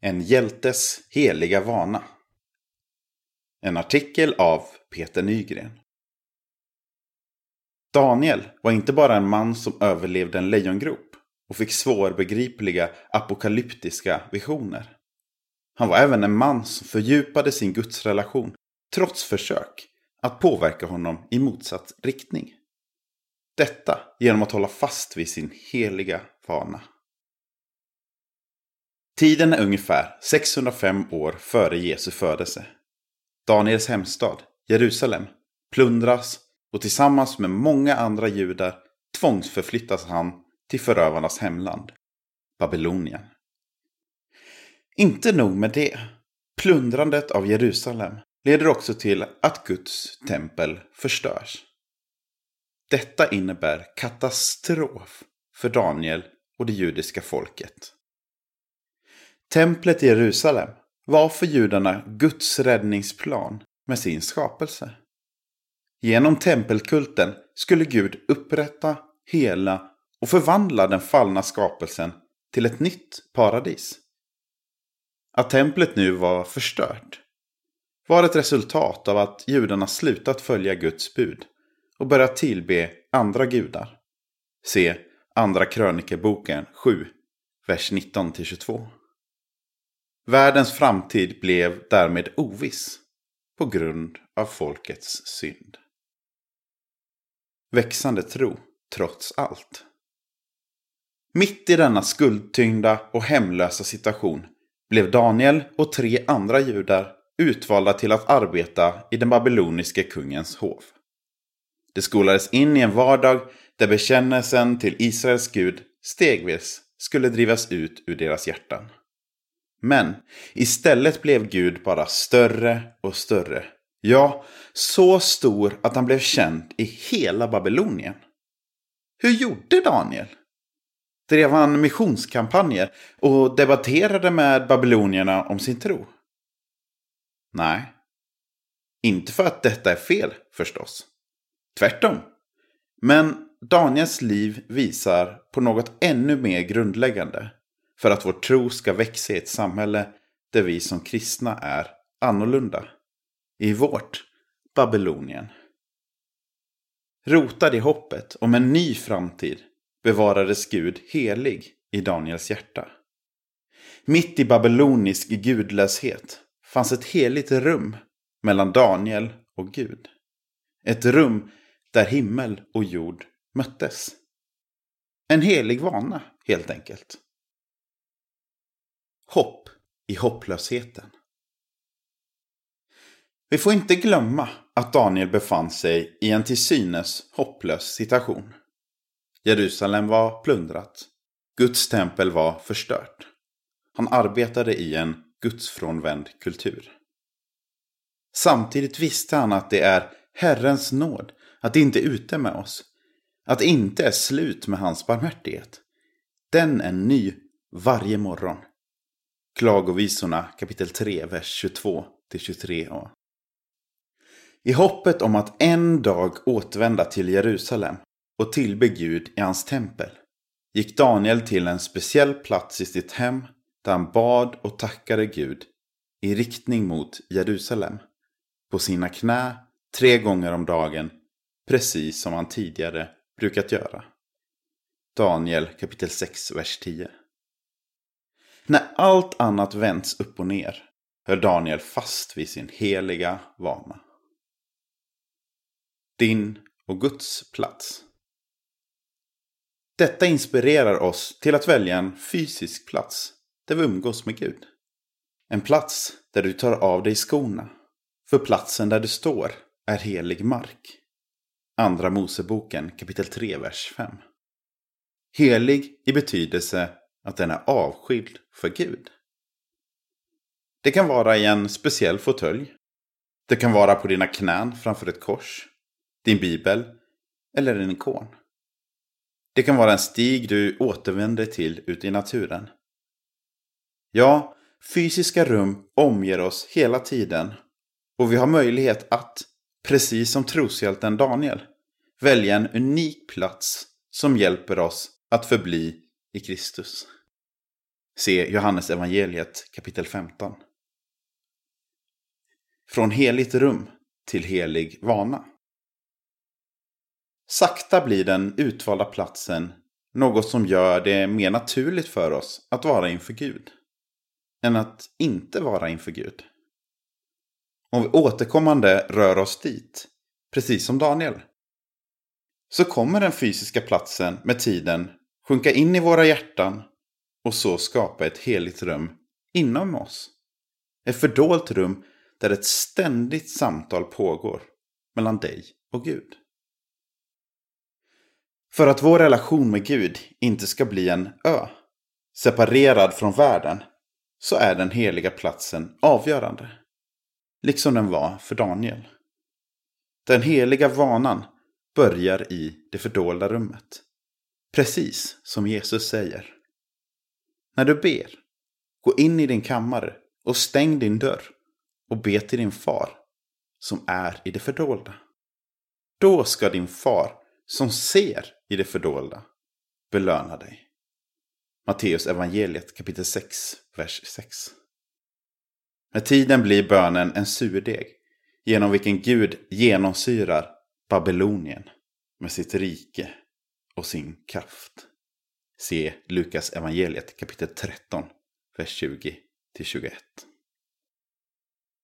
En hjältes heliga vana. En artikel av Peter Nygren. Daniel var inte bara en man som överlevde en lejongrop och fick svårbegripliga apokalyptiska visioner. Han var även en man som fördjupade sin gudsrelation trots försök att påverka honom i motsatt riktning. Detta genom att hålla fast vid sin heliga vana. Tiden är ungefär 605 år före Jesu födelse. Daniels hemstad, Jerusalem, plundras och tillsammans med många andra judar tvångsförflyttas han till förövarnas hemland, Babylonien. Inte nog med det. Plundrandet av Jerusalem leder också till att Guds tempel förstörs. Detta innebär katastrof för Daniel och det judiska folket. Templet i Jerusalem var för judarna Guds räddningsplan med sin skapelse. Genom tempelkulten skulle Gud upprätta, hela och förvandla den fallna skapelsen till ett nytt paradis. Att templet nu var förstört var ett resultat av att judarna slutat följa Guds bud och börjat tillbe andra gudar. Se Andra krönikeboken 7, vers 19-22. Världens framtid blev därmed oviss på grund av folkets synd. Växande tro trots allt. Mitt i denna skuldtyngda och hemlösa situation blev Daniel och tre andra judar utvalda till att arbeta i den babyloniske kungens hov. De skolades in i en vardag där bekännelsen till Israels Gud stegvis skulle drivas ut ur deras hjärtan. Men istället blev Gud bara större och större. Ja, så stor att han blev känd i hela Babylonien. Hur gjorde Daniel? Drev han missionskampanjer och debatterade med babylonierna om sin tro? Nej. Inte för att detta är fel, förstås. Tvärtom. Men Daniels liv visar på något ännu mer grundläggande för att vår tro ska växa i ett samhälle där vi som kristna är annorlunda. I vårt Babylonien. Rotad i hoppet om en ny framtid bevarades Gud helig i Daniels hjärta. Mitt i babylonisk gudlöshet fanns ett heligt rum mellan Daniel och Gud. Ett rum där himmel och jord möttes. En helig vana, helt enkelt. Hopp i hopplösheten. Vi får inte glömma att Daniel befann sig i en till synes hopplös situation. Jerusalem var plundrat. Guds tempel var förstört. Han arbetade i en gudsfrånvänd kultur. Samtidigt visste han att det är Herrens nåd att det inte är ute med oss. Att det inte är slut med hans barmhärtighet. Den är ny varje morgon. Klagovisorna kapitel 3, vers 22-23a. I hoppet om att en dag återvända till Jerusalem och tillbe Gud i hans tempel gick Daniel till en speciell plats i sitt hem där han bad och tackade Gud i riktning mot Jerusalem på sina knä tre gånger om dagen precis som han tidigare brukat göra. Daniel kapitel 6, vers 10. När allt annat vänds upp och ner höll Daniel fast vid sin heliga vana. Din och Guds plats. Detta inspirerar oss till att välja en fysisk plats där vi umgås med Gud. En plats där du tar av dig skorna. För platsen där du står är helig mark. Andra Moseboken kapitel 3, vers 5. Helig i betydelse att den är avskild för Gud. Det kan vara i en speciell fåtölj. Det kan vara på dina knän framför ett kors, din bibel eller en ikon. Det kan vara en stig du återvänder till ute i naturen. Ja, fysiska rum omger oss hela tiden och vi har möjlighet att, precis som troshjälten Daniel, välja en unik plats som hjälper oss att förbli i Kristus. Se Johannes evangeliet kapitel 15. Från heligt rum till helig vana. Sakta blir den utvalda platsen något som gör det mer naturligt för oss att vara inför Gud än att inte vara inför Gud. Om vi återkommande rör oss dit, precis som Daniel, så kommer den fysiska platsen med tiden sjunka in i våra hjärtan och så skapa ett heligt rum inom oss. Ett fördolt rum där ett ständigt samtal pågår mellan dig och Gud. För att vår relation med Gud inte ska bli en ö, separerad från världen, så är den heliga platsen avgörande. Liksom den var för Daniel. Den heliga vanan börjar i det fördolda rummet. Precis som Jesus säger. När du ber, gå in i din kammare och stäng din dörr och be till din far som är i det fördolda. Då ska din far som ser i det fördolda belöna dig. Matteus evangeliet kapitel 6, vers 6. Med tiden blir bönen en surdeg genom vilken Gud genomsyrar Babylonien med sitt rike och sin kraft. Se Lukas evangeliet kapitel 13, vers 20-21.